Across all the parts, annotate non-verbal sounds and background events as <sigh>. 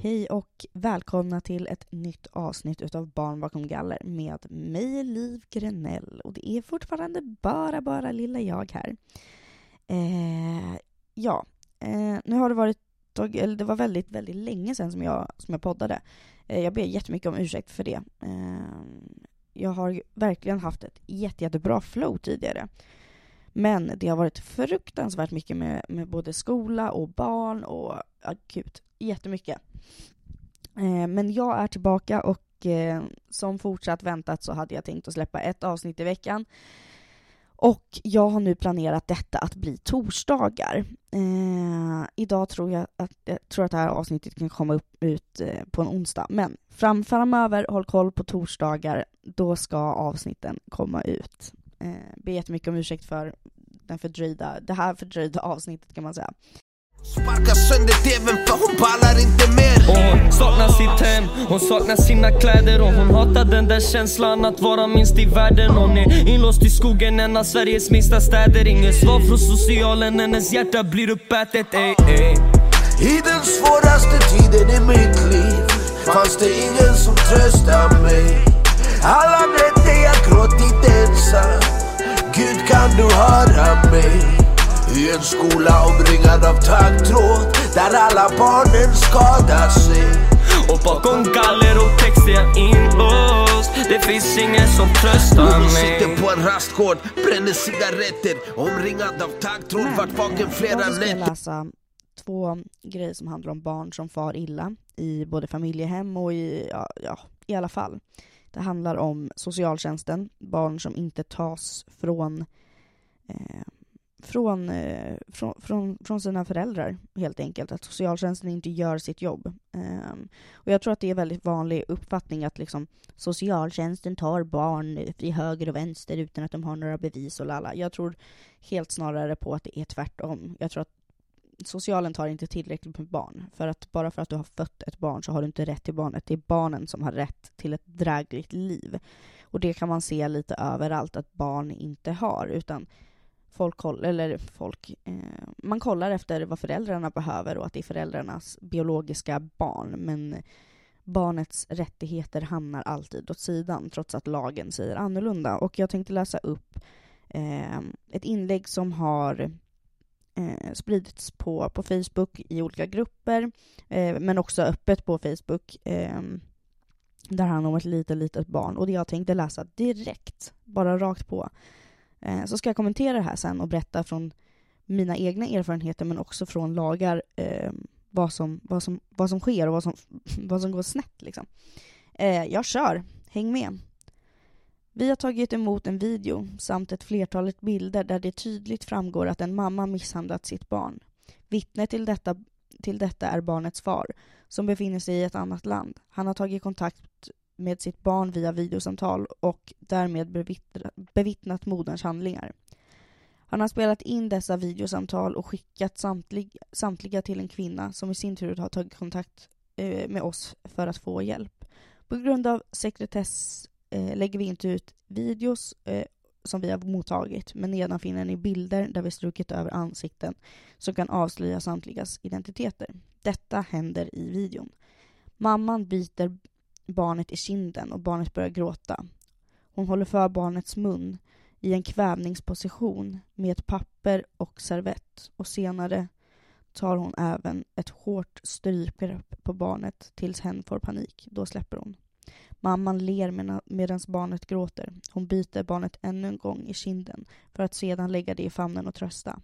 Hej och välkomna till ett nytt avsnitt utav Barn bakom galler med mig, Liv Grenell. Och det är fortfarande bara, bara lilla jag här. Eh, ja, eh, nu har det varit, eller det var väldigt, väldigt länge sedan som jag, som jag poddade. Eh, jag ber jättemycket om ursäkt för det. Eh, jag har verkligen haft ett jätte, jättebra flow tidigare. Men det har varit fruktansvärt mycket med, med både skola och barn och akut jättemycket. Eh, men jag är tillbaka och eh, som fortsatt väntat så hade jag tänkt att släppa ett avsnitt i veckan. Och jag har nu planerat detta att bli torsdagar. Eh, idag tror jag att, jag tror att det här avsnittet kan komma upp, ut eh, på en onsdag. Men fram, framöver, håll koll på torsdagar. Då ska avsnitten komma ut. Eh, ber jättemycket om ursäkt för den fördröjda, det här fördröjda avsnittet kan man säga. Sparkar sönder tvn för hon pallar inte mer. Och hon saknar sitt hem, hon saknar sina kläder Och hon hatar den där känslan att vara minst i världen. Hon är inlåst i skogen, en av Sveriges minsta städer. Inget svar från socialen, hennes hjärta blir uppätet. Ey, ey. I den svåraste tiden i mitt liv fanns det ingen som tröstade mig. Alla nätter jag gråtit ensam kan du höra mig? I en skola omringad av taggtråd där alla barnen skadar sig. Och bakom galler och text är jag inlåst. Det finns ingen som tröstar mig. sitter på en rastgård, bränner cigaretter Omringad av taggtråd, vart vaken flera nätter Jag ska läsa två grejer som handlar om barn som far illa i både familjehem och i, ja, ja, i alla fall. Det handlar om socialtjänsten, barn som inte tas från eh, från, eh, från, från, från sina föräldrar, helt enkelt. Att socialtjänsten inte gör sitt jobb. Ehm, och jag tror att det är en väldigt vanlig uppfattning att liksom, socialtjänsten tar barn i höger och vänster utan att de har några bevis och lalla. Jag tror helt snarare på att det är tvärtom. Jag tror att socialen tar inte tillräckligt med barn. För att bara för att du har fött ett barn så har du inte rätt till barnet. Det är barnen som har rätt till ett drägligt liv. Och det kan man se lite överallt att barn inte har. Utan folk eller folk, eh, man kollar efter vad föräldrarna behöver och att det är föräldrarnas biologiska barn. Men barnets rättigheter hamnar alltid åt sidan trots att lagen säger annorlunda. Och jag tänkte läsa upp eh, ett inlägg som har eh, spridits på, på Facebook i olika grupper, eh, men också öppet på Facebook. Eh, där han om ett litet, litet barn. Och det jag tänkte läsa direkt, bara rakt på. Eh, så ska jag kommentera det här sen och berätta från mina egna erfarenheter men också från lagar eh, vad, som, vad, som, vad som sker och vad som, <laughs> vad som går snett. Liksom. Eh, jag kör, häng med. Vi har tagit emot en video samt ett flertalet bilder där det tydligt framgår att en mamma misshandlat sitt barn. Vittne till detta, till detta är barnets far, som befinner sig i ett annat land. Han har tagit kontakt med sitt barn via videosamtal och därmed bevittnat moderns handlingar. Han har spelat in dessa videosamtal och skickat samtliga, samtliga till en kvinna som i sin tur har tagit kontakt eh, med oss för att få hjälp. På grund av sekretess eh, lägger vi inte ut videos eh, som vi har mottagit, men nedan finner ni bilder där vi strukit över ansikten som kan avslöja samtligas identiteter. Detta händer i videon. Mamman byter barnet i kinden och barnet börjar gråta. Hon håller för barnets mun i en kvävningsposition med ett papper och servett och senare tar hon även ett hårt strypgrepp på barnet tills hen får panik. Då släpper hon. Mamman ler medan barnet gråter. Hon biter barnet ännu en gång i kinden för att sedan lägga det i famnen och trösta.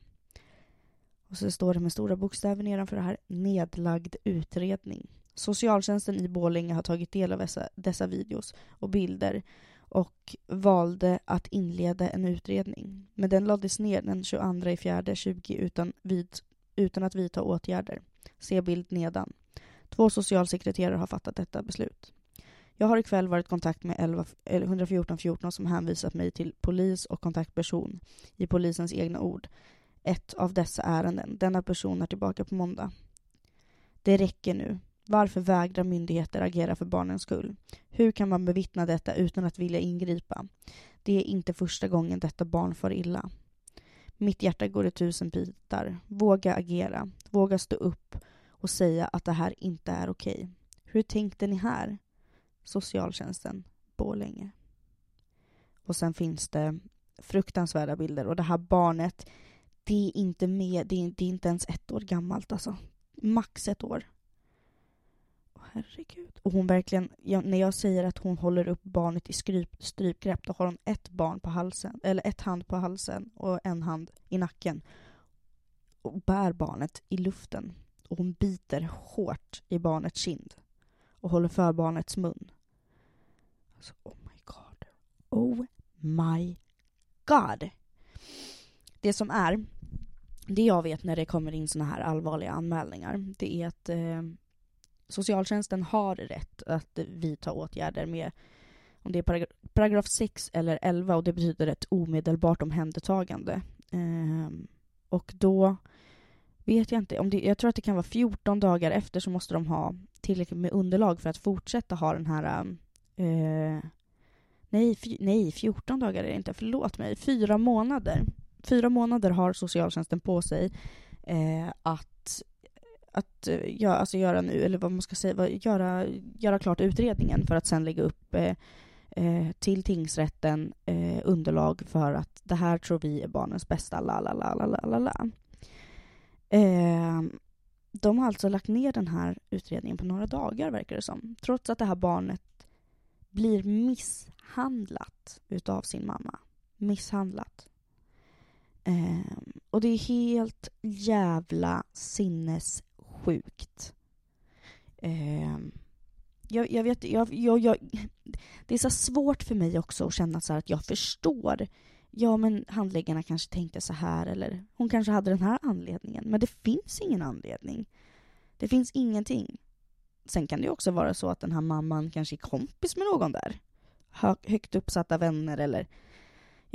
Och så står det med stora bokstäver nedanför det här, nedlagd utredning. Socialtjänsten i Borlänge har tagit del av dessa, dessa videos och bilder och valde att inleda en utredning. Men den lades ner den 22 i fjärde 20 utan, vid, utan att vidta åtgärder. Se bild nedan. Två socialsekreterare har fattat detta beslut. Jag har ikväll varit i kontakt med 11, 114 14 som hänvisat mig till polis och kontaktperson i polisens egna ord. Ett av dessa ärenden. Denna person är tillbaka på måndag. Det räcker nu. Varför vägrar myndigheter agera för barnens skull? Hur kan man bevittna detta utan att vilja ingripa? Det är inte första gången detta barn far illa. Mitt hjärta går i tusen bitar. Våga agera. Våga stå upp och säga att det här inte är okej. Hur tänkte ni här? Socialtjänsten, Borlänge. Och sen finns det fruktansvärda bilder och det här barnet, det är inte med, det är, det är inte ens ett år gammalt alltså. Max ett år. Herregud. Och hon verkligen, jag, när jag säger att hon håller upp barnet i skryp, strypgrepp, då har hon ett barn på halsen, eller ett hand på halsen och en hand i nacken. Och bär barnet i luften. Och hon biter hårt i barnets kind. Och håller för barnets mun. Alltså, oh my god. Oh my god. Det som är, det jag vet när det kommer in såna här allvarliga anmälningar, det är att eh, socialtjänsten har rätt att vidta åtgärder med om det är parag paragraf 6 eller 11 och det betyder ett omedelbart omhändertagande. Ehm, och då vet jag inte, om det, jag tror att det kan vara 14 dagar efter så måste de ha tillräckligt med underlag för att fortsätta ha den här eh, nej, nej, 14 dagar är det inte, förlåt mig, fyra månader. Fyra månader har socialtjänsten på sig eh, att, att eh, ja, alltså göra nu, eller vad man ska säga, göra, göra klart utredningen för att sen lägga upp eh, eh, till tingsrätten eh, underlag för att det här tror vi är barnens bästa, la la la la la la. Eh, de har alltså lagt ner den här utredningen på några dagar, verkar det som. Trots att det här barnet blir misshandlat utav sin mamma. Misshandlat. Eh, och det är helt jävla sinnes... Sjukt. Eh, jag, jag, vet, jag, jag, jag, det är så svårt för mig också att känna så att jag förstår. Ja, men handläggarna kanske tänkte så här eller hon kanske hade den här anledningen. Men det finns ingen anledning. Det finns ingenting. Sen kan det också vara så att den här mamman kanske är kompis med någon där. högt uppsatta vänner eller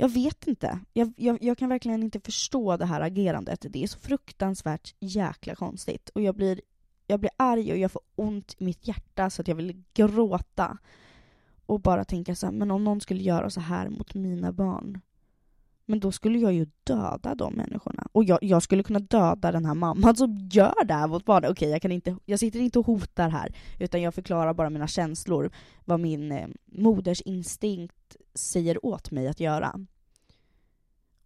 jag vet inte. Jag, jag, jag, kan verkligen inte förstå det här agerandet. Det är så fruktansvärt jäkla konstigt. Och jag blir, jag blir arg och jag får ont i mitt hjärta så att jag vill gråta. Och bara tänka så här, men om någon skulle göra så här mot mina barn. Men då skulle jag ju döda de människorna. Och jag, jag skulle kunna döda den här mamman som gör det här mot barnen. Okej, jag, kan inte, jag sitter inte och hotar här, utan jag förklarar bara mina känslor. Vad min eh, moders instinkt säger åt mig att göra.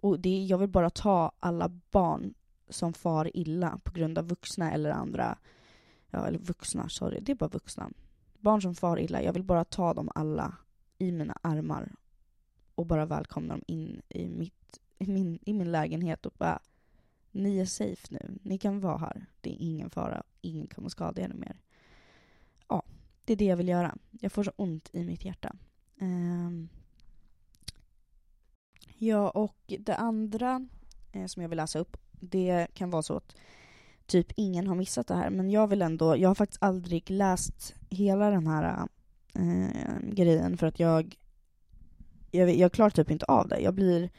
Och det, jag vill bara ta alla barn som far illa på grund av vuxna eller andra, ja eller vuxna, sorry, det är bara vuxna. Barn som far illa, jag vill bara ta dem alla i mina armar och bara välkomna dem in i, mitt, i, min, i min lägenhet och bara ni är safe nu, ni kan vara här. Det är ingen fara, ingen kommer skada er mer. Ja, det är det jag vill göra. Jag får så ont i mitt hjärta. Um, ja, och det andra eh, som jag vill läsa upp, det kan vara så att typ ingen har missat det här, men jag vill ändå, jag har faktiskt aldrig läst hela den här eh, grejen för att jag jag, jag klarar typ inte av det. Jag blir...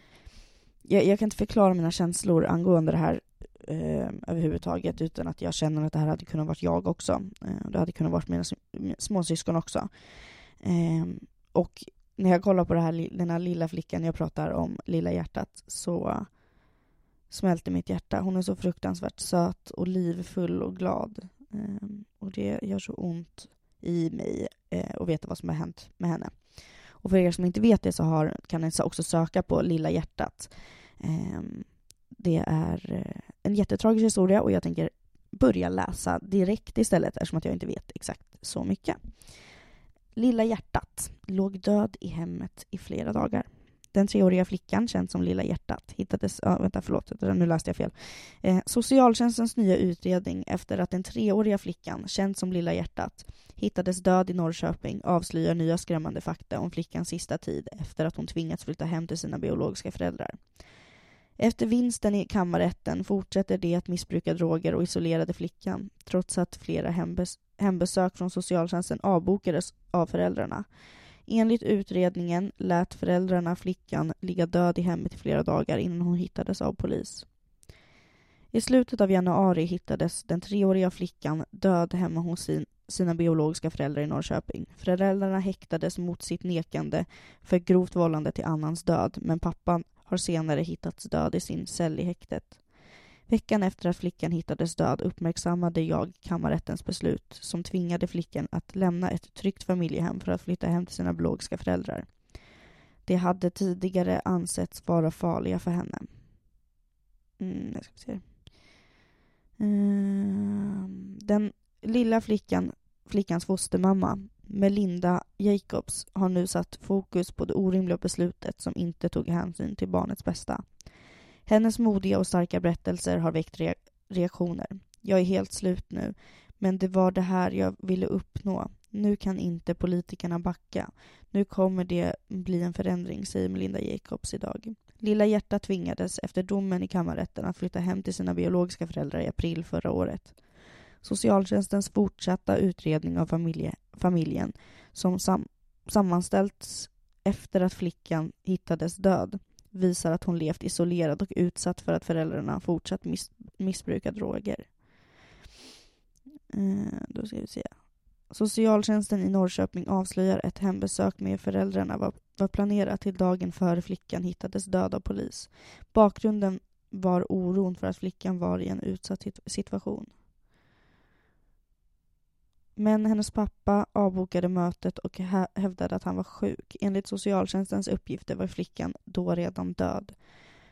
Jag, jag kan inte förklara mina känslor angående det här eh, överhuvudtaget utan att jag känner att det här hade kunnat vara jag också. Eh, det hade kunnat vara mina småsyskon också. Eh, och när jag kollar på det här, den här lilla flickan jag pratar om, lilla hjärtat, så smälter mitt hjärta. Hon är så fruktansvärt söt och livfull och glad. Eh, och det gör så ont i mig eh, att veta vad som har hänt med henne. Och för er som inte vet det så har, kan ni också söka på Lilla hjärtat. Ehm, det är eh, en jättetragisk historia och jag tänker börja läsa direkt istället eftersom att jag inte vet exakt så mycket. Lilla hjärtat låg död i hemmet i flera dagar. Den treåriga flickan, känd som Lilla hjärtat, hittades... Ja, vänta, förlåt, nu läste jag fel. Eh, socialtjänstens nya utredning efter att den treåriga flickan, känd som Lilla hjärtat, hittades död i Norrköping avslöjar nya skrämmande fakta om flickans sista tid efter att hon tvingats flytta hem till sina biologiska föräldrar. Efter vinsten i kammarrätten fortsätter de att missbruka droger och isolerade flickan, trots att flera hembes hembesök från socialtjänsten avbokades av föräldrarna. Enligt utredningen lät föräldrarna flickan ligga död i hemmet i flera dagar innan hon hittades av polis. I slutet av januari hittades den treåriga flickan död hemma hos sin, sina biologiska föräldrar i Norrköping. Föräldrarna häktades mot sitt nekande för grovt vållande till annans död, men pappan har senare hittats död i sin cell i häktet. Veckan efter att flickan hittades död uppmärksammade jag kammarrättens beslut som tvingade flickan att lämna ett tryggt familjehem för att flytta hem till sina biologiska föräldrar. De hade tidigare ansetts vara farliga för henne. Mm, jag ska se. Ehm, den lilla flickan, flickans fostermamma, Melinda Jacobs, har nu satt fokus på det orimliga beslutet som inte tog hänsyn till barnets bästa. Hennes modiga och starka berättelser har väckt reaktioner. Jag är helt slut nu, men det var det här jag ville uppnå. Nu kan inte politikerna backa. Nu kommer det bli en förändring, säger Melinda Jacobs idag. Lilla hjärta tvingades efter domen i kammarrätten att flytta hem till sina biologiska föräldrar i april förra året. Socialtjänstens fortsatta utredning av familje, familjen som sam, sammanställts efter att flickan hittades död visar att hon levt isolerad och utsatt för att föräldrarna fortsatt miss, missbruka droger. Eh, då ska vi se. Socialtjänsten i Norrköping avslöjar ett hembesök med föräldrarna var, var planerat till dagen före flickan hittades död av polis. Bakgrunden var oron för att flickan var i en utsatt situation. Men hennes pappa avbokade mötet och hävdade att han var sjuk. Enligt socialtjänstens uppgifter var flickan då redan död.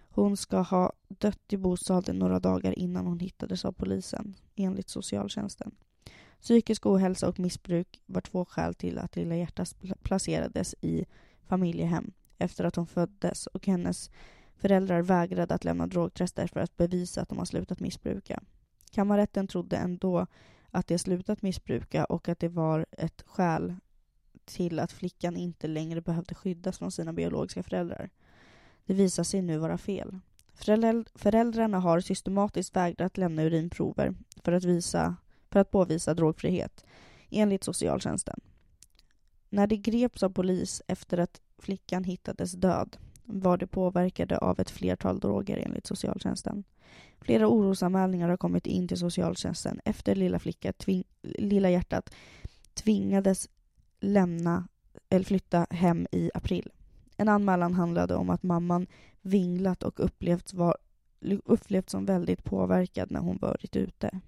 Hon ska ha dött i bostaden några dagar innan hon hittades av polisen, enligt socialtjänsten. Psykisk ohälsa och missbruk var två skäl till att Lilla Hjärtas placerades i familjehem efter att hon föddes och hennes föräldrar vägrade att lämna drogtester för att bevisa att de har slutat missbruka. Kammarrätten trodde ändå att de slutat missbruka och att det var ett skäl till att flickan inte längre behövde skyddas från sina biologiska föräldrar. Det visar sig nu vara fel. Föräldrarna har systematiskt vägrat lämna urinprover för att, visa, för att påvisa drogfrihet, enligt socialtjänsten. När de greps av polis efter att flickan hittades död var de påverkade av ett flertal droger enligt socialtjänsten. Flera orosanmälningar har kommit in till socialtjänsten efter lilla flicka, tving, lilla hjärtat, tvingades lämna eller flytta hem i april. En anmälan handlade om att mamman vinglat och upplevts, var, upplevts som väldigt påverkad när hon varit ute.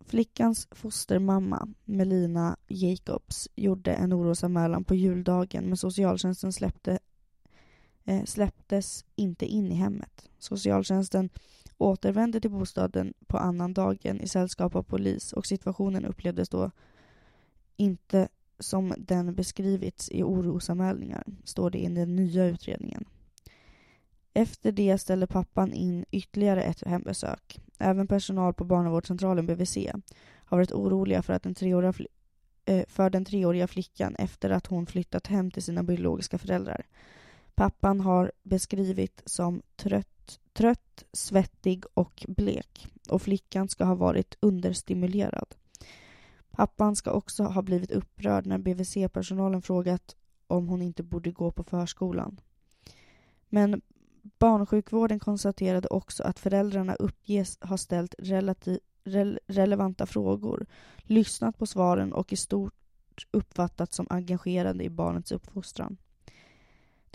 Flickans fostermamma, Melina Jacobs, gjorde en orosanmälan på juldagen men socialtjänsten släppte, Eh, släpptes inte in i hemmet. Socialtjänsten återvände till bostaden på annan dagen i sällskap av polis och situationen upplevdes då inte som den beskrivits i orosanmälningar, står det i den nya utredningen. Efter det ställde pappan in ytterligare ett hembesök. Även personal på barnavårdscentralen BVC har varit oroliga för, att den treåriga eh, för den treåriga flickan efter att hon flyttat hem till sina biologiska föräldrar. Pappan har beskrivit som trött, trött, svettig och blek och flickan ska ha varit understimulerad. Pappan ska också ha blivit upprörd när BVC-personalen frågat om hon inte borde gå på förskolan. Men Barnsjukvården konstaterade också att föräldrarna uppges ha ställt relativ, re, relevanta frågor, lyssnat på svaren och i stort uppfattats som engagerade i barnets uppfostran.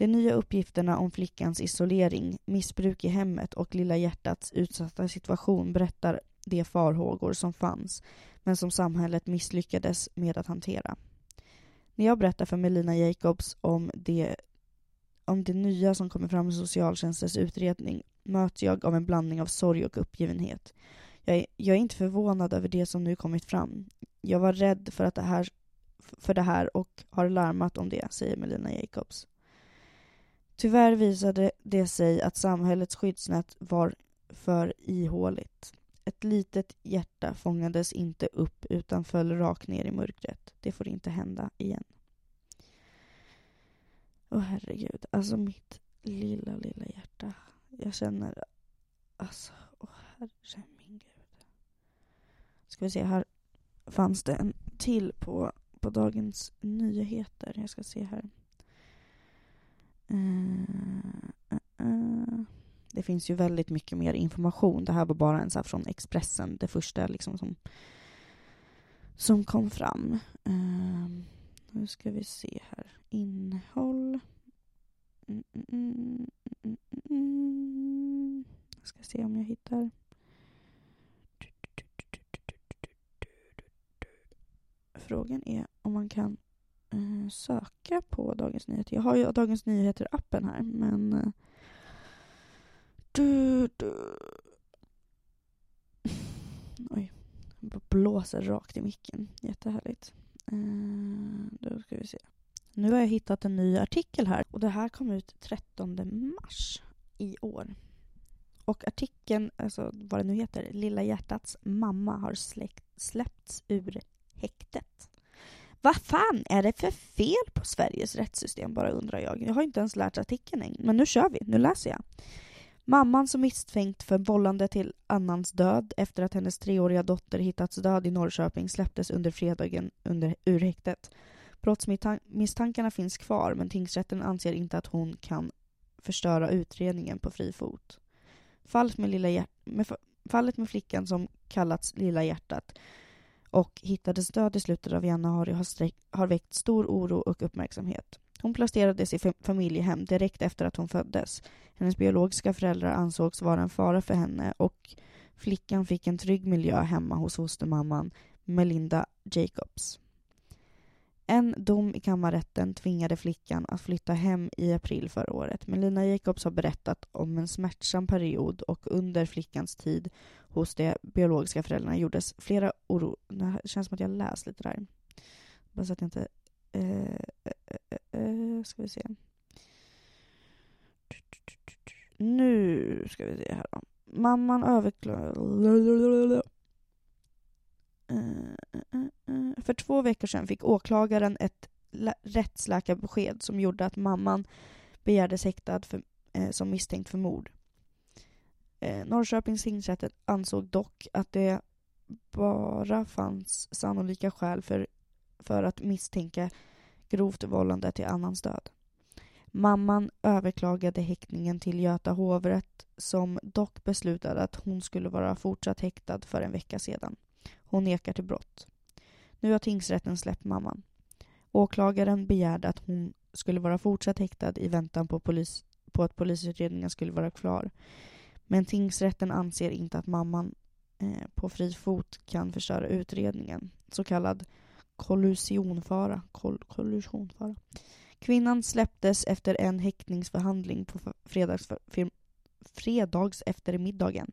De nya uppgifterna om flickans isolering, missbruk i hemmet och Lilla hjärtats utsatta situation berättar de farhågor som fanns, men som samhället misslyckades med att hantera. När jag berättar för Melina Jacobs om det om det nya som kommer fram i socialtjänstens utredning möts jag av en blandning av sorg och uppgivenhet. Jag är, jag är inte förvånad över det som nu kommit fram. Jag var rädd för, att det här, för det här och har larmat om det, säger Melina Jacobs. Tyvärr visade det sig att samhällets skyddsnät var för ihåligt. Ett litet hjärta fångades inte upp utan föll rakt ner i mörkret. Det får inte hända igen. Åh oh, herregud, alltså mitt lilla, lilla hjärta. Jag känner, alltså, åh oh, herre min gud. Ska vi se, här fanns det en till på, på Dagens Nyheter. Jag ska se här. Eh, eh, eh. Det finns ju väldigt mycket mer information. Det här var bara en så från Expressen, det första liksom som, som kom fram. Ehm, nu ska vi se här. Innehåll. Mm mm mm, mm, mm, mm. Jag ska se om jag hittar. Frågan är om man kan söka på Dagens Nyheter. Jag har ju Dagens Nyheter-appen här, men... Eh, du, du. <laughs> Oj. Bara blåser rakt i micken. Jättehärligt. Eh, då ska vi se. Nu har jag hittat en ny artikel här och det här kom ut 13 mars i år. Och artikeln, alltså vad det nu heter, Lilla hjärtats mamma har släckt, släppts ur häktet. Vad fan är det för fel på Sveriges rättssystem, bara undrar jag. Jag har inte ens lärt artikeln än, men nu kör vi, nu läser jag. Mamman som misstänkt för vållande till annans död efter att hennes treåriga dotter hittats död i Norrköping släpptes under fredagen under, ur häktet. Brottsmisstankarna finns kvar men tingsrätten anser inte att hon kan förstöra utredningen på fri fot. Fallet med, lilla hjärt med, fallet med flickan som kallats Lilla hjärtat och hittades död i slutet av januari har, sträck, har väckt stor oro och uppmärksamhet. Hon placerades i familjehem direkt efter att hon föddes. Hennes biologiska föräldrar ansågs vara en fara för henne och flickan fick en trygg miljö hemma hos fostermamman Melinda Jacobs. En dom i kammarrätten tvingade flickan att flytta hem i april förra året. Melina Jacobs har berättat om en smärtsam period och under flickans tid hos de biologiska föräldrarna gjordes flera oro... Det känns som att jag läst lite där. Bara så att jag inte... Eh, eh, eh, eh, eh ska vi se. Nu ska vi se här då. Mamman överklagade... Eh, för två veckor sedan fick åklagaren ett rättsläkarbesked som gjorde att mamman begärdes häktad för, eh, som misstänkt för mord. Eh, Norrköpings tingsrätt ansåg dock att det bara fanns sannolika skäl för, för att misstänka grovt vållande till annans död. Mamman överklagade häktningen till Göta hovrätt som dock beslutade att hon skulle vara fortsatt häktad för en vecka sedan. Hon nekar till brott. Nu har tingsrätten släppt mamman. Åklagaren begärde att hon skulle vara fortsatt häktad i väntan på, polis, på att polisutredningen skulle vara klar. Men tingsrätten anser inte att mamman eh, på fri fot kan förstöra utredningen. Så kallad kollusionfara. Koll, kollusionfara. Kvinnan släpptes efter en häktningsförhandling på fredags, fredags eftermiddagen.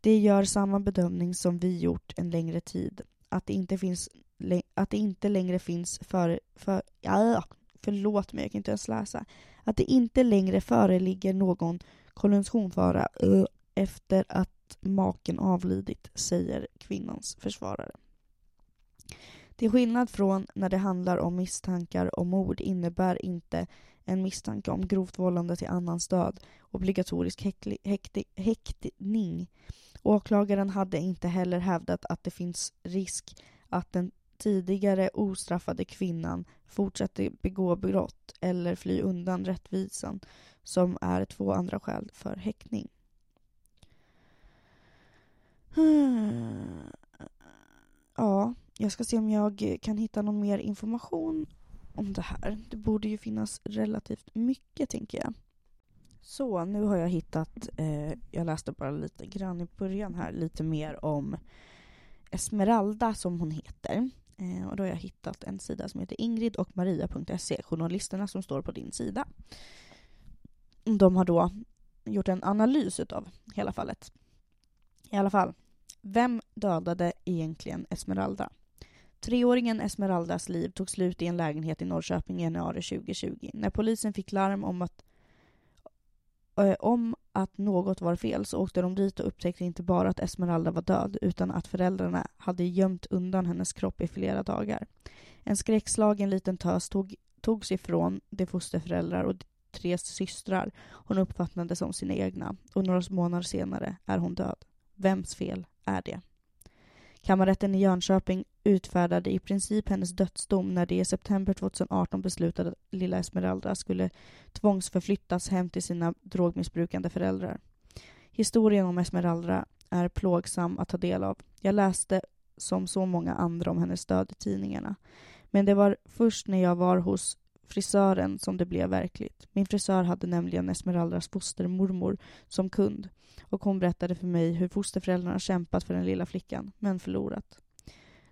Det gör samma bedömning som vi gjort en längre tid. Att det inte, finns, att det inte längre finns för, för, ja, förlåt mig, jag kan inte ens läsa. Att det inte längre föreligger någon kollusionsfara eh, efter att maken avlidit, säger kvinnans försvarare. Till skillnad från när det handlar om misstankar om mord innebär inte en misstanke om grovt vållande till annans död obligatorisk häktning. Åklagaren hade inte heller hävdat att det finns risk att den tidigare ostraffade kvinnan fortsätter begå brott eller fly undan rättvisan som är två andra skäl för häktning. Ja, jag ska se om jag kan hitta någon mer information om det här. Det borde ju finnas relativt mycket, tänker jag. Så, nu har jag hittat, eh, jag läste bara lite grann i början här, lite mer om Esmeralda som hon heter. Eh, och då har jag hittat en sida som heter Ingrid och Maria.se, journalisterna som står på din sida. De har då gjort en analys av hela fallet. I alla fall, vem dödade egentligen Esmeralda? Treåringen Esmeraldas liv tog slut i en lägenhet i Norrköping i januari 2020. När polisen fick larm om att, äh, om att något var fel så åkte de dit och upptäckte inte bara att Esmeralda var död utan att föräldrarna hade gömt undan hennes kropp i flera dagar. En skräckslagen liten tös tog, togs ifrån de fosterföräldrar och tre systrar hon uppfattade som sina egna och några månader senare är hon död. Vems fel är det? Kammarrätten i Jönköping utfärdade i princip hennes dödsdom när de i september 2018 beslutade att lilla Esmeralda skulle tvångsförflyttas hem till sina drogmissbrukande föräldrar. Historien om Esmeralda är plågsam att ta del av. Jag läste som så många andra om hennes död i tidningarna. Men det var först när jag var hos frisören som det blev verkligt. Min frisör hade nämligen Esmeraldas fostermormor som kund och hon berättade för mig hur fosterföräldrarna kämpat för den lilla flickan, men förlorat.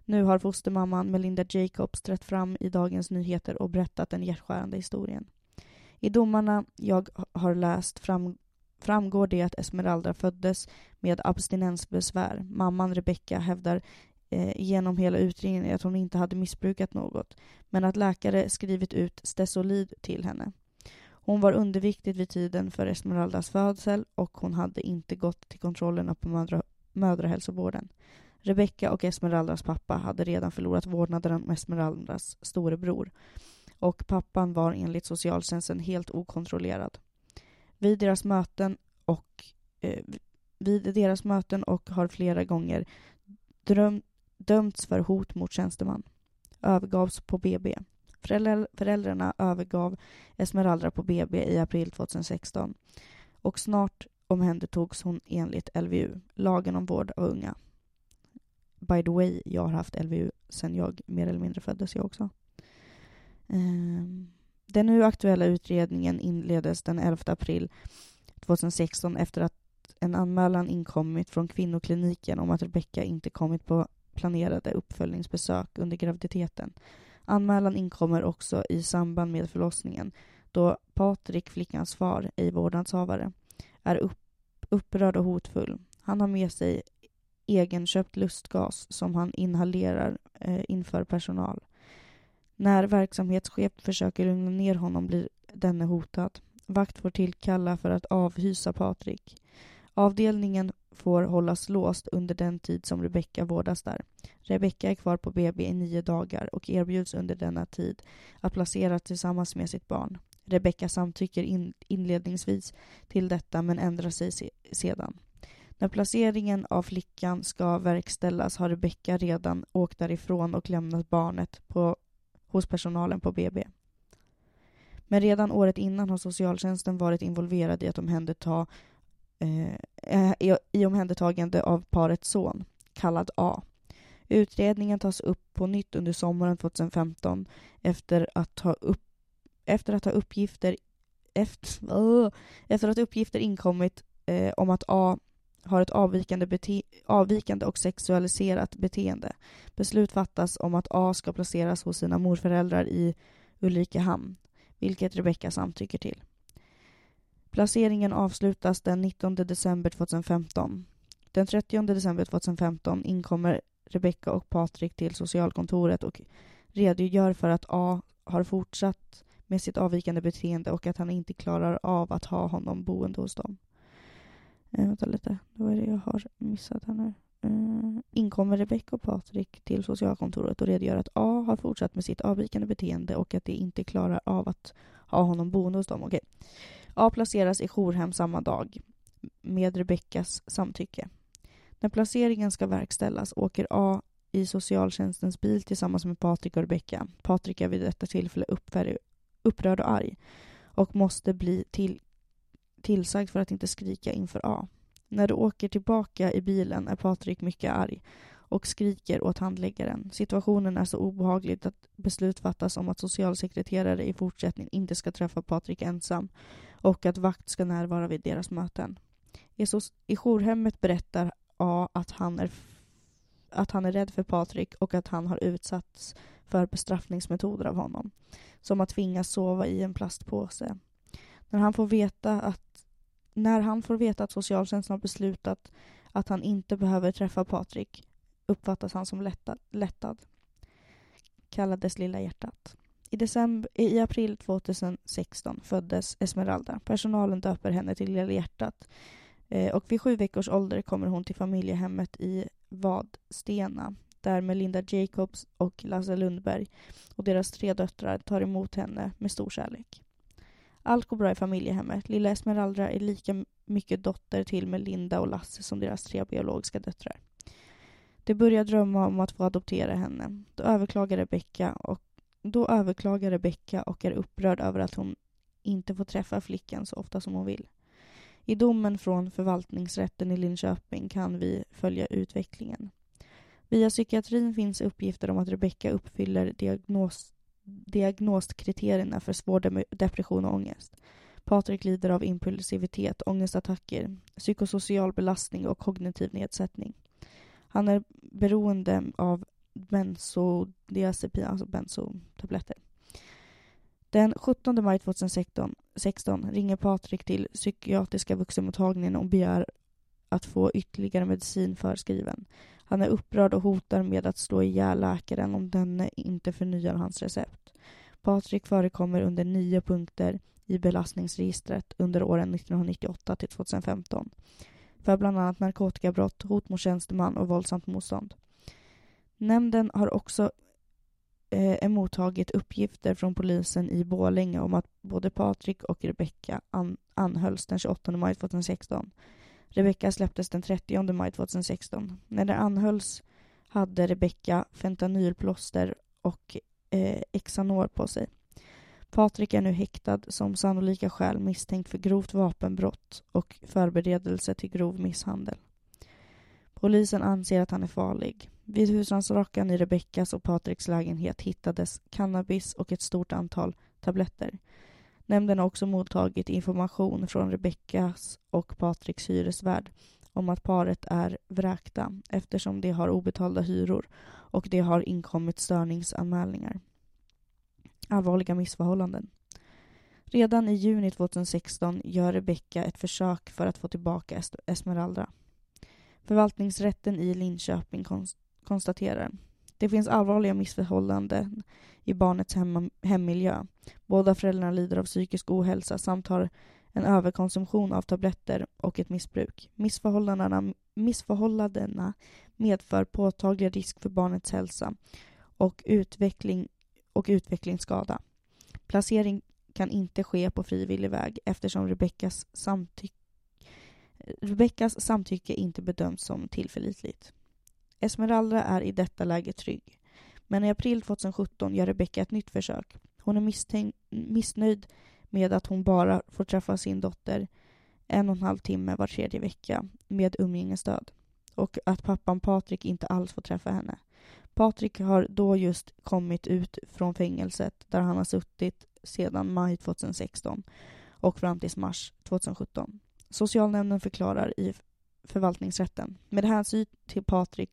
Nu har fostermamman Melinda Jacobs trätt fram i Dagens Nyheter och berättat den hjärtskärande historien. I domarna jag har läst fram, framgår det att Esmeralda föddes med abstinensbesvär. Mamman Rebecca hävdar eh, genom hela utredningen att hon inte hade missbrukat något, men att läkare skrivit ut Stesolid till henne. Hon var underviktig vid tiden för Esmeraldas födsel och hon hade inte gått till kontrollerna på mödra, mödrahälsovården. Rebecca och Esmeraldas pappa hade redan förlorat vårdnaden om Esmeraldas storebror och pappan var enligt socialtjänsten helt okontrollerad. Vid deras möten och eh, vid deras möten och har flera gånger dröm, dömts för hot mot tjänsteman. Övergavs på BB. Föräldrarna övergav Esmeralda på BB i april 2016 och snart omhändertogs hon enligt LVU, lagen om vård av unga. By the way, jag har haft LVU sen jag mer eller mindre föddes jag också. Ehm, den nu aktuella utredningen inleddes den 11 april 2016 efter att en anmälan inkommit från kvinnokliniken om att Rebecka inte kommit på planerade uppföljningsbesök under graviditeten. Anmälan inkommer också i samband med förlossningen då Patrik, flickans far, ej vårdnadshavare, är upp, upprörd och hotfull. Han har med sig egenköpt lustgas som han inhalerar eh, inför personal. När verksamhetschef försöker lugna ner honom blir denne hotad. Vakt får tillkalla för att avhysa Patrik. Avdelningen får hållas låst under den tid som Rebecka vårdas där. Rebecka är kvar på BB i nio dagar och erbjuds under denna tid att placeras tillsammans med sitt barn. Rebecka samtycker in inledningsvis till detta men ändrar sig se sedan. När placeringen av flickan ska verkställas har Rebecka redan åkt därifrån och lämnat barnet på, hos personalen på BB. Men redan året innan har socialtjänsten varit involverad i att omhänderta eh, i, i omhändertagande av parets son, kallad A. Utredningen tas upp på nytt under sommaren 2015 efter att ha, upp, efter att ha uppgifter efter, uh, efter att uppgifter inkommit eh, om att A har ett avvikande, bete- avvikande och sexualiserat beteende. Beslut fattas om att A ska placeras hos sina morföräldrar i Ulrikehamn, vilket Rebecka samtycker till. Placeringen avslutas den 19 december 2015. Den 30 december 2015 inkommer Rebecka och Patrik till socialkontoret och redogör för att A har fortsatt med sitt avvikande beteende och att han inte klarar av att ha honom boende hos dem. Eh, vänta lite, vad är det jag har missat här nu? Eh, inkommer Rebecka och Patrik till socialkontoret och redogör att A har fortsatt med sitt avvikande beteende och att de inte klarar av att ha honom boende hos dem. Okej. A placeras i jourhem samma dag med Rebeckas samtycke. När placeringen ska verkställas åker A i socialtjänstens bil tillsammans med Patrik och Rebecka. Patrik är vid detta tillfälle upprörd och arg och måste bli till tillsagd för att inte skrika inför A. När du åker tillbaka i bilen är Patrik mycket arg och skriker åt handläggaren. Situationen är så obehaglig att beslut fattas om att socialsekreterare i fortsättningen inte ska träffa Patrik ensam och att vakt ska närvara vid deras möten. I, so i jourhemmet berättar A att han, är att han är rädd för Patrik och att han har utsatts för bestraffningsmetoder av honom. Som att tvingas sova i en plastpåse. När han får veta att, när han får veta att socialtjänsten har beslutat att han inte behöver träffa Patrik uppfattas han som lättad. lättad. Kallades Lilla hjärtat. I, december, I april 2016 föddes Esmeralda. Personalen döper henne till Lilla hjärtat. Eh, och vid sju veckors ålder kommer hon till familjehemmet i Vadstena där Melinda Jacobs och Lasse Lundberg och deras tre döttrar tar emot henne med stor kärlek. Allt går bra i familjehemmet. Lilla Esmeralda är lika mycket dotter till Melinda och Lasse som deras tre biologiska döttrar. De börjar drömma om att få adoptera henne. Då överklagar Rebecka och, då överklagar Rebecka och är upprörd över att hon inte får träffa flickan så ofta som hon vill. I domen från förvaltningsrätten i Linköping kan vi följa utvecklingen. Via psykiatrin finns uppgifter om att Rebecka uppfyller diagnos diagnoskriterierna för svår depression och ångest. Patrik lider av impulsivitet, ångestattacker, psykosocial belastning och kognitiv nedsättning. Han är beroende av bensodiazepin, alltså benzotabletter. Den 17 maj 2016 ringer Patrik till psykiatriska vuxenmottagningen och begär att få ytterligare medicin förskriven. Han är upprörd och hotar med att slå ihjäl läkaren om denne inte förnyar hans recept. Patrik förekommer under nio punkter i belastningsregistret under åren 1998 till 2015 för bland annat narkotikabrott, hot mot tjänsteman och våldsamt motstånd. Nämnden har också Eh, emottagit uppgifter från polisen i Bålänge om att både Patrik och Rebecka an anhölls den 28 maj 2016. Rebecka släpptes den 30 maj 2016. När de anhölls hade Rebecka fentanylplåster och eh, Xanor på sig. Patrik är nu häktad som sannolika skäl misstänkt för grovt vapenbrott och förberedelse till grov misshandel. Polisen anser att han är farlig. Vid husrannsakan i Rebeckas och Patriks lägenhet hittades cannabis och ett stort antal tabletter. Nämnden har också mottagit information från Rebeckas och Patriks hyresvärd om att paret är vräkta eftersom de har obetalda hyror och det har inkommit störningsanmälningar. Allvarliga missförhållanden. Redan i juni 2016 gör Rebecka ett försök för att få tillbaka Esmeralda. Förvaltningsrätten i Linköping konstaterar det finns allvarliga missförhållanden i barnets hem hemmiljö. Båda föräldrarna lider av psykisk ohälsa samt har en överkonsumtion av tabletter och ett missbruk. Missförhållandena, missförhållandena medför påtaglig risk för barnets hälsa och, utveckling, och utvecklingsskada. Placering kan inte ske på frivillig väg eftersom Rebeckas, samtycke Rebeckas samtycke inte bedöms som tillförlitligt. Esmeralda är i detta läge trygg. Men i april 2017 gör Rebecca ett nytt försök. Hon är missnöjd med att hon bara får träffa sin dotter en och en halv timme var tredje vecka med umgängesstöd och att pappan Patrik inte alls får träffa henne. Patrik har då just kommit ut från fängelset där han har suttit sedan maj 2016 och fram till mars 2017. Socialnämnden förklarar i förvaltningsrätten. Med hänsyn till, Patrik,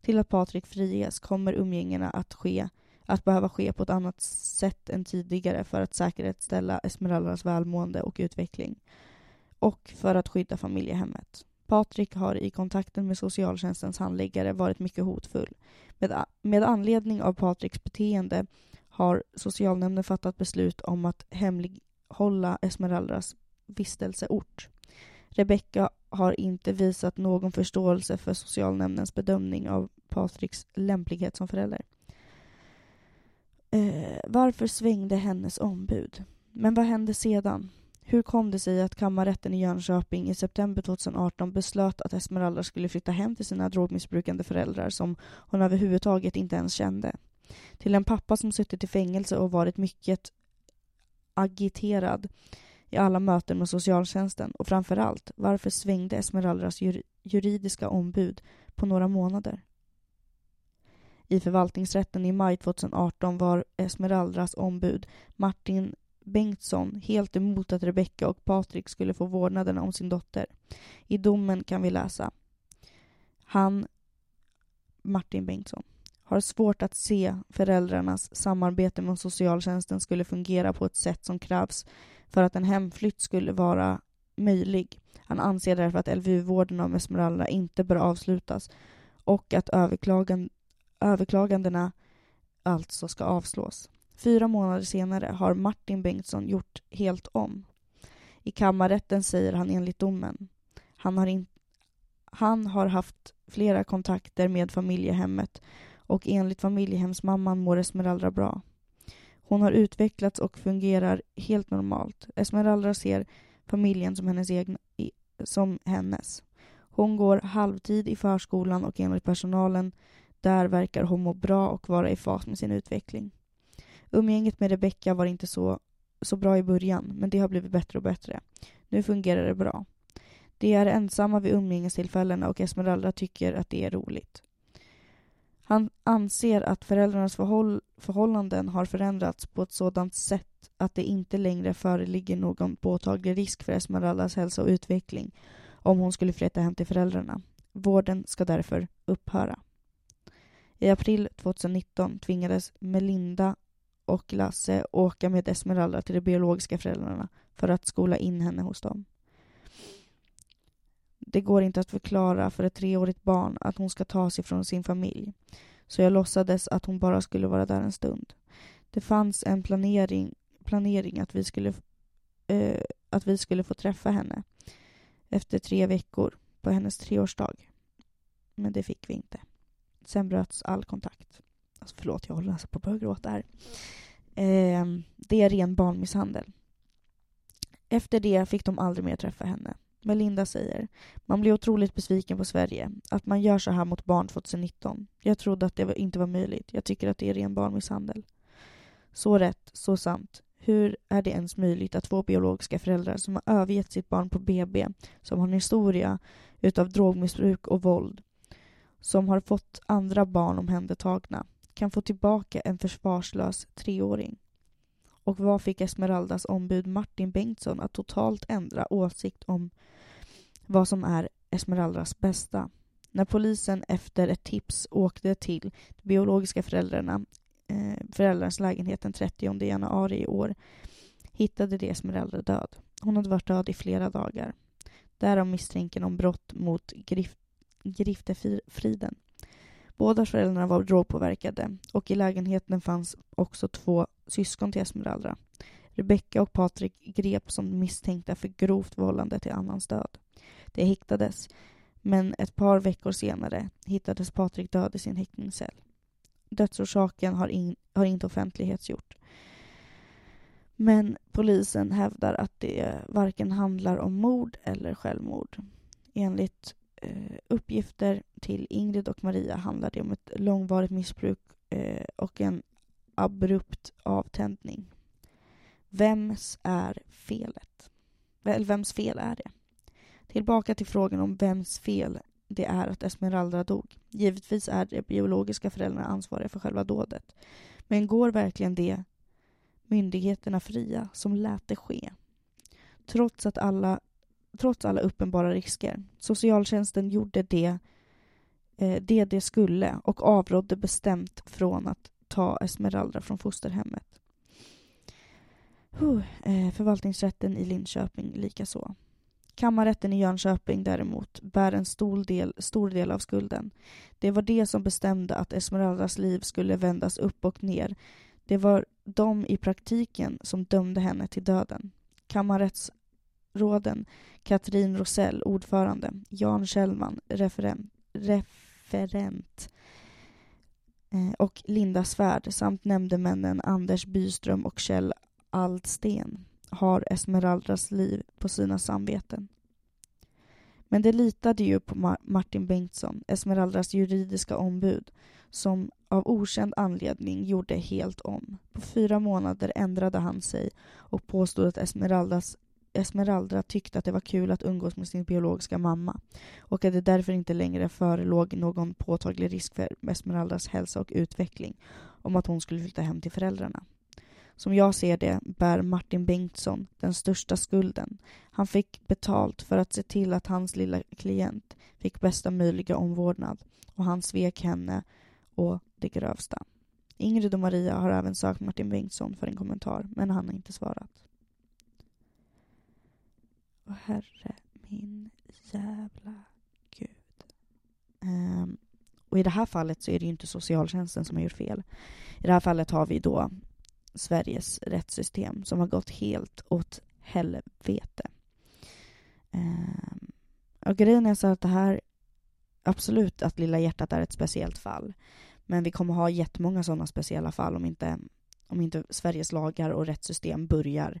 till att Patrik friges kommer umgängena att, ske, att behöva ske på ett annat sätt än tidigare för att säkerställa Esmeraldas välmående och utveckling och för att skydda familjehemmet. Patrik har i kontakten med socialtjänstens handläggare varit mycket hotfull. Med, med anledning av Patriks beteende har socialnämnden fattat beslut om att hemlighålla Esmeraldas vistelseort. Rebecka har inte visat någon förståelse för socialnämndens bedömning av Patriks lämplighet som förälder. Eh, varför svängde hennes ombud? Men vad hände sedan? Hur kom det sig att kammarrätten i Jönköping i september 2018 beslöt att Esmeralda skulle flytta hem till sina drogmissbrukande föräldrar som hon överhuvudtaget inte ens kände? Till en pappa som suttit i fängelse och varit mycket agiterad i alla möten med socialtjänsten och framförallt varför svängde Esmeraldas jur juridiska ombud på några månader? I förvaltningsrätten i maj 2018 var Esmeraldas ombud Martin Bengtsson helt emot att Rebecka och Patrik skulle få vårdnaden om sin dotter. I domen kan vi läsa Han, Martin Bengtsson, har svårt att se föräldrarnas samarbete med socialtjänsten skulle fungera på ett sätt som krävs för att en hemflytt skulle vara möjlig. Han anser därför att LVU-vården av Esmeralda inte bör avslutas och att överklagan överklagandena alltså ska avslås. Fyra månader senare har Martin Bengtsson gjort helt om. I kammarrätten säger han enligt domen han har, in, han har haft flera kontakter med familjehemmet och enligt familjehemsmamman mår Esmeralda bra. Hon har utvecklats och fungerar helt normalt. Esmeralda ser familjen som hennes. Egna, som hennes. Hon går halvtid i förskolan och enligt personalen där verkar hon må bra och vara i fas med sin utveckling. Umgänget med Rebecka var inte så, så bra i början, men det har blivit bättre och bättre. Nu fungerar det bra. De är ensamma vid umgängestillfällena och Esmeralda tycker att det är roligt. Han anser att föräldrarnas förhåll förhållanden har förändrats på ett sådant sätt att det inte längre föreligger någon påtaglig risk för Esmeraldas hälsa och utveckling om hon skulle flytta hem till föräldrarna. Vården ska därför upphöra. I april 2019 tvingades Melinda och Lasse åka med Esmeralda till de biologiska föräldrarna för att skola in henne hos dem. Det går inte att förklara för ett treårigt barn att hon ska ta sig från sin familj. Så jag låtsades att hon bara skulle vara där en stund. Det fanns en planering, planering att, vi skulle, eh, att vi skulle få träffa henne efter tre veckor på hennes treårsdag. Men det fick vi inte. Sen bröts all kontakt. Alltså förlåt, jag håller nästan på att börja gråta här. Eh, det är ren barnmisshandel. Efter det fick de aldrig mer träffa henne. Melinda säger, man blir otroligt besviken på Sverige. Att man gör så här mot barn 2019. Jag trodde att det inte var möjligt. Jag tycker att det är ren barnmisshandel. Så rätt, så sant. Hur är det ens möjligt att två biologiska föräldrar som har övergett sitt barn på BB, som har en historia utav drogmissbruk och våld, som har fått andra barn omhändertagna, kan få tillbaka en försvarslös treåring? Och vad fick Esmeraldas ombud Martin Bengtsson att totalt ändra åsikt om vad som är Esmeraldas bästa? När polisen efter ett tips åkte till de biologiska föräldrarna, eh, föräldrarnas lägenhet den 30 januari i år hittade de Esmeralda död. Hon hade varit död i flera dagar. Därav misstänken om brott mot grif griftefriden. Båda föräldrarna var drogpåverkade och i lägenheten fanns också två syskon till Esmeralda. Rebecca och Patrik greps som misstänkta för grovt vållande till annans död. De häktades, men ett par veckor senare hittades Patrik död i sin häktningscell. Dödsorsaken har, in, har inte offentlighetsgjort. Men polisen hävdar att det varken handlar om mord eller självmord. Enligt eh, uppgifter till Ingrid och Maria handlar det om ett långvarigt missbruk eh, och en abrupt avtändning. Vems är felet? Eller vems fel är det? Tillbaka till frågan om vems fel det är att Esmeralda dog. Givetvis är de biologiska föräldrarna ansvariga för själva dådet. Men går verkligen det myndigheterna fria som lät det ske? Trots att alla trots alla uppenbara risker. Socialtjänsten gjorde det eh, det de skulle och avrådde bestämt från att ta Esmeralda från fosterhemmet. Huh, eh, förvaltningsrätten i Linköping likaså. Kammarrätten i Jönköping däremot bär en stor del, stor del av skulden. Det var det som bestämde att Esmeraldas liv skulle vändas upp och ner. Det var de i praktiken som dömde henne till döden. Kammarrättsråden Katrin Rosell, ordförande, Jan Kjellman, referent, referent eh, och Linda Svärd samt nämndemännen Anders Byström och Kjell Aldsten har Esmeraldas liv på sina samveten. Men det litade ju på Martin Bengtsson, Esmeraldas juridiska ombud, som av okänd anledning gjorde helt om. På fyra månader ändrade han sig och påstod att Esmeraldas Esmeralda tyckte att det var kul att umgås med sin biologiska mamma och att det därför inte längre förelåg någon påtaglig risk för Esmeraldas hälsa och utveckling om att hon skulle flytta hem till föräldrarna. Som jag ser det bär Martin Bengtsson den största skulden. Han fick betalt för att se till att hans lilla klient fick bästa möjliga omvårdnad och han svek henne och det grövsta. Ingrid och Maria har även sökt Martin Bengtsson för en kommentar, men han har inte svarat. Och herre min jävla gud. Um, och i det här fallet så är det ju inte socialtjänsten som har gjort fel. I det här fallet har vi då Sveriges rättssystem som har gått helt åt helvete. Eh, och grejen är så att det här, absolut att Lilla hjärtat är ett speciellt fall. Men vi kommer ha jättemånga sådana speciella fall om inte, om inte Sveriges lagar och rättssystem börjar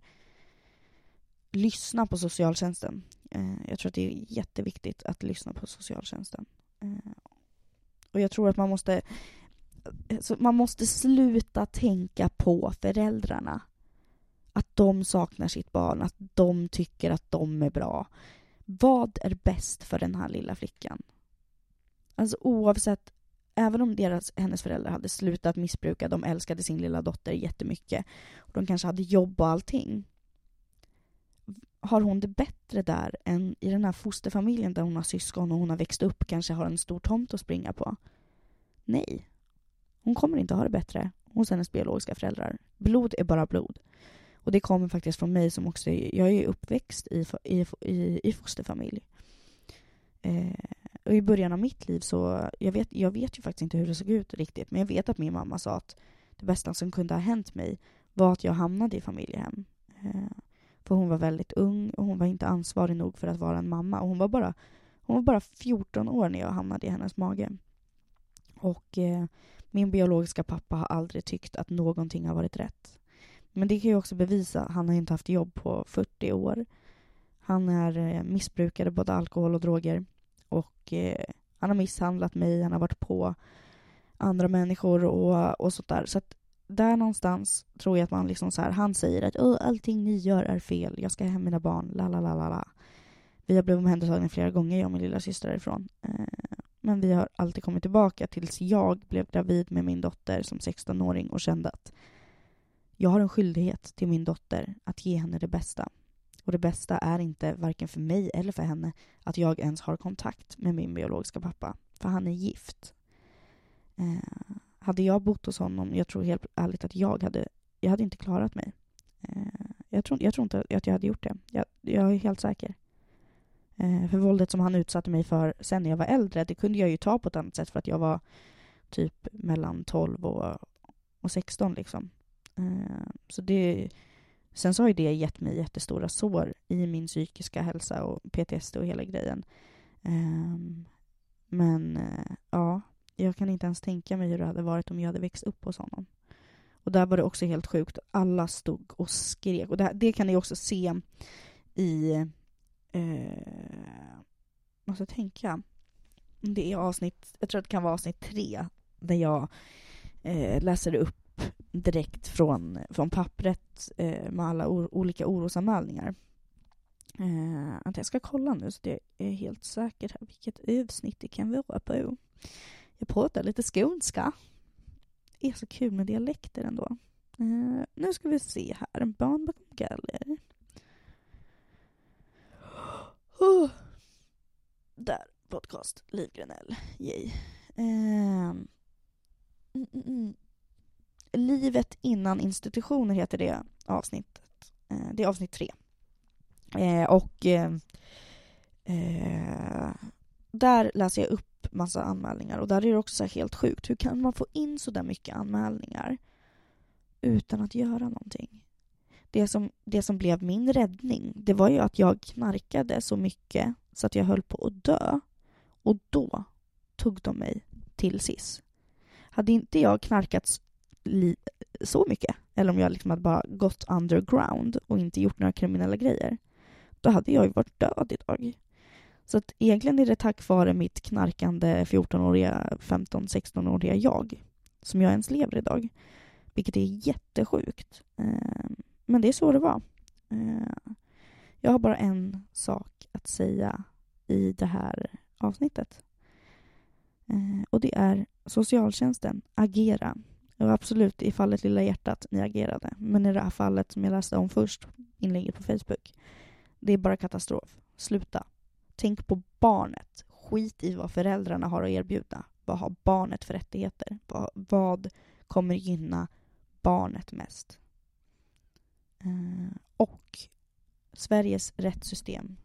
lyssna på socialtjänsten. Eh, jag tror att det är jätteviktigt att lyssna på socialtjänsten. Eh, och jag tror att man måste, man måste sluta tänka på föräldrarna. Att de saknar sitt barn, att de tycker att de är bra. Vad är bäst för den här lilla flickan? Alltså oavsett, även om deras, hennes föräldrar hade slutat missbruka, de älskade sin lilla dotter jättemycket, och de kanske hade jobb och allting. Har hon det bättre där än i den här fosterfamiljen där hon har syskon och hon har växt upp, kanske har en stor tomt att springa på? Nej. Hon kommer inte ha det bättre hos hennes biologiska föräldrar. Blod är bara blod. Och det kommer faktiskt från mig som också, jag är uppväxt i, i, i, i fosterfamilj. Eh, och i början av mitt liv så, jag vet, jag vet ju faktiskt inte hur det såg ut riktigt, men jag vet att min mamma sa att det bästa som kunde ha hänt mig var att jag hamnade i familjehem. Eh, för hon var väldigt ung och hon var inte ansvarig nog för att vara en mamma. Och hon var bara, hon var bara 14 år när jag hamnade i hennes mage. Och eh, min biologiska pappa har aldrig tyckt att någonting har varit rätt. Men det kan ju också bevisa, han har inte haft jobb på 40 år. Han är eh, missbrukare, både alkohol och droger. Och eh, han har misshandlat mig, han har varit på andra människor och, och sånt där. Så att där någonstans tror jag att man liksom så här, han säger att allting ni gör är fel, jag ska hem mina barn, la la la la la. Vi har blivit omhändertagna flera gånger, jag och min lilla syster därifrån. Eh, men vi har alltid kommit tillbaka tills jag blev gravid med min dotter som 16-åring och kände att jag har en skyldighet till min dotter att ge henne det bästa. Och det bästa är inte varken för mig eller för henne att jag ens har kontakt med min biologiska pappa, för han är gift. Eh, hade jag bott hos honom, jag tror helt ärligt att jag hade, jag hade inte klarat mig. Eh, jag, tror, jag tror inte att jag hade gjort det. Jag, jag är helt säker. Eh, för våldet som han utsatte mig för sen när jag var äldre, det kunde jag ju ta på ett annat sätt för att jag var typ mellan 12 och, och 16 liksom. Eh, så det, sen så har ju det gett mig jättestora sår i min psykiska hälsa och PTSD och hela grejen. Ehm, men eh, ja, jag kan inte ens tänka mig hur det hade varit om jag hade växt upp hos honom. Och där var det också helt sjukt. Alla stod och skrek. Och det, det kan ni också se i eh, måste tänka. Det är avsnitt, jag tror att det kan vara avsnitt tre, där jag eh, läser upp direkt från, från pappret eh, med alla or, olika orosanmälningar. Eh, jag ska kolla nu så det är helt säkert här vilket avsnitt det kan vara på. Jag pratar lite skånska. Det är så kul med dialekter ändå. Eh, nu ska vi se här. Barn bakom galler. Oh. Där, podcast. Liv Grenell. Yay. Eh. Mm, mm, mm. Livet innan institutioner heter det avsnittet. Eh, det är avsnitt tre. Eh, och eh, eh, där läser jag upp massa anmälningar och där är det också helt sjukt. Hur kan man få in så där mycket anmälningar utan att göra någonting? Det som, det som blev min räddning, det var ju att jag knarkade så mycket så att jag höll på att dö. Och då tog de mig till SIS. Hade inte jag knarkat så mycket, eller om jag liksom hade bara gått underground och inte gjort några kriminella grejer, då hade jag ju varit död idag. Så att egentligen är det tack vare mitt knarkande 14-åriga, 15-16-åriga jag som jag ens lever idag. Vilket är jättesjukt. Ehm, men det är så det var. Eh, jag har bara en sak att säga i det här avsnittet. Eh, och det är socialtjänsten, agera. Och absolut, i fallet Lilla hjärtat, ni agerade. Men i det här fallet som jag läste om först, inlägget på Facebook, det är bara katastrof. Sluta. Tänk på barnet. Skit i vad föräldrarna har att erbjuda. Vad har barnet för rättigheter? Vad, vad kommer gynna barnet mest? Eh, och Sveriges rättssystem.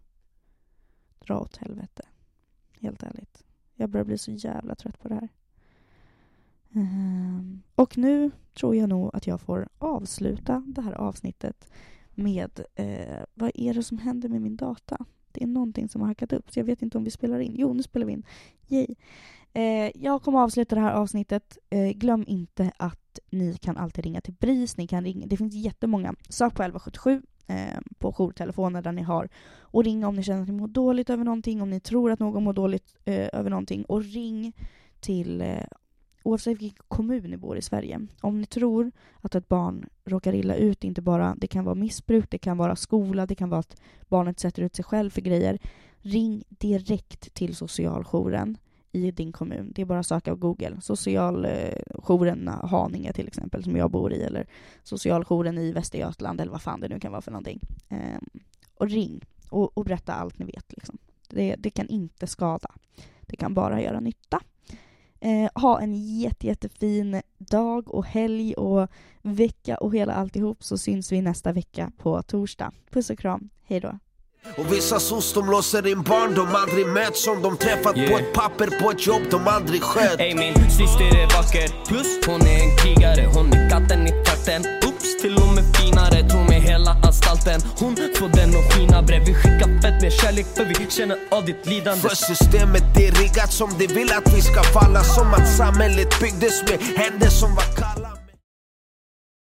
Dra åt helvete. Helt ärligt. Jag börjar bli så jävla trött på det här. Eh, och nu tror jag nog att jag får avsluta det här avsnittet med eh, vad är det som händer med min data? Det är någonting som har hackat upp, så jag vet inte om vi spelar in. Jo, nu spelar vi in. Yay. Eh, jag kommer avsluta det här avsnittet. Eh, glöm inte att ni kan alltid ringa till BRIS. Ni kan ringa. Det finns jättemånga. Sök på 1177 eh, på jourtelefoner där ni har. Och ring om ni känner att ni mår dåligt över någonting, om ni tror att någon mår dåligt eh, över någonting. Och ring till eh, oavsett vilken kommun ni bor i Sverige. Om ni tror att ett barn råkar illa ut, inte bara, det kan vara missbruk, det kan vara skola, det kan vara att barnet sätter ut sig själv för grejer. Ring direkt till socialjouren i din kommun. Det är bara att söka på Google. Socialjouren eh, Haninge till exempel, som jag bor i, eller socialjouren i Västergötland, eller vad fan det nu kan vara för någonting. Ehm, och ring och, och berätta allt ni vet. Liksom. Det, det kan inte skada. Det kan bara göra nytta. Eh, ha en jätte, jättefin dag och helg och vecka och hela alltihop så syns vi nästa vecka på torsdag. Puss och kram, hej då. Och vissa sos de låser in barn de aldrig mött Som de träffat Yeah. på ett papper på ett jobb de aldrig skött Ey min syster är vacker. Plus hon är en krigare. Hon är katten i trakten Oops, till och med finare. Tror mig hela anstalten. Hon får den att skina bre Vi skickar fett med kärlek för vi känner av ditt lidande. För systemet är riggat som det vill att vi ska falla. Som att samhället byggdes med händer som var kalla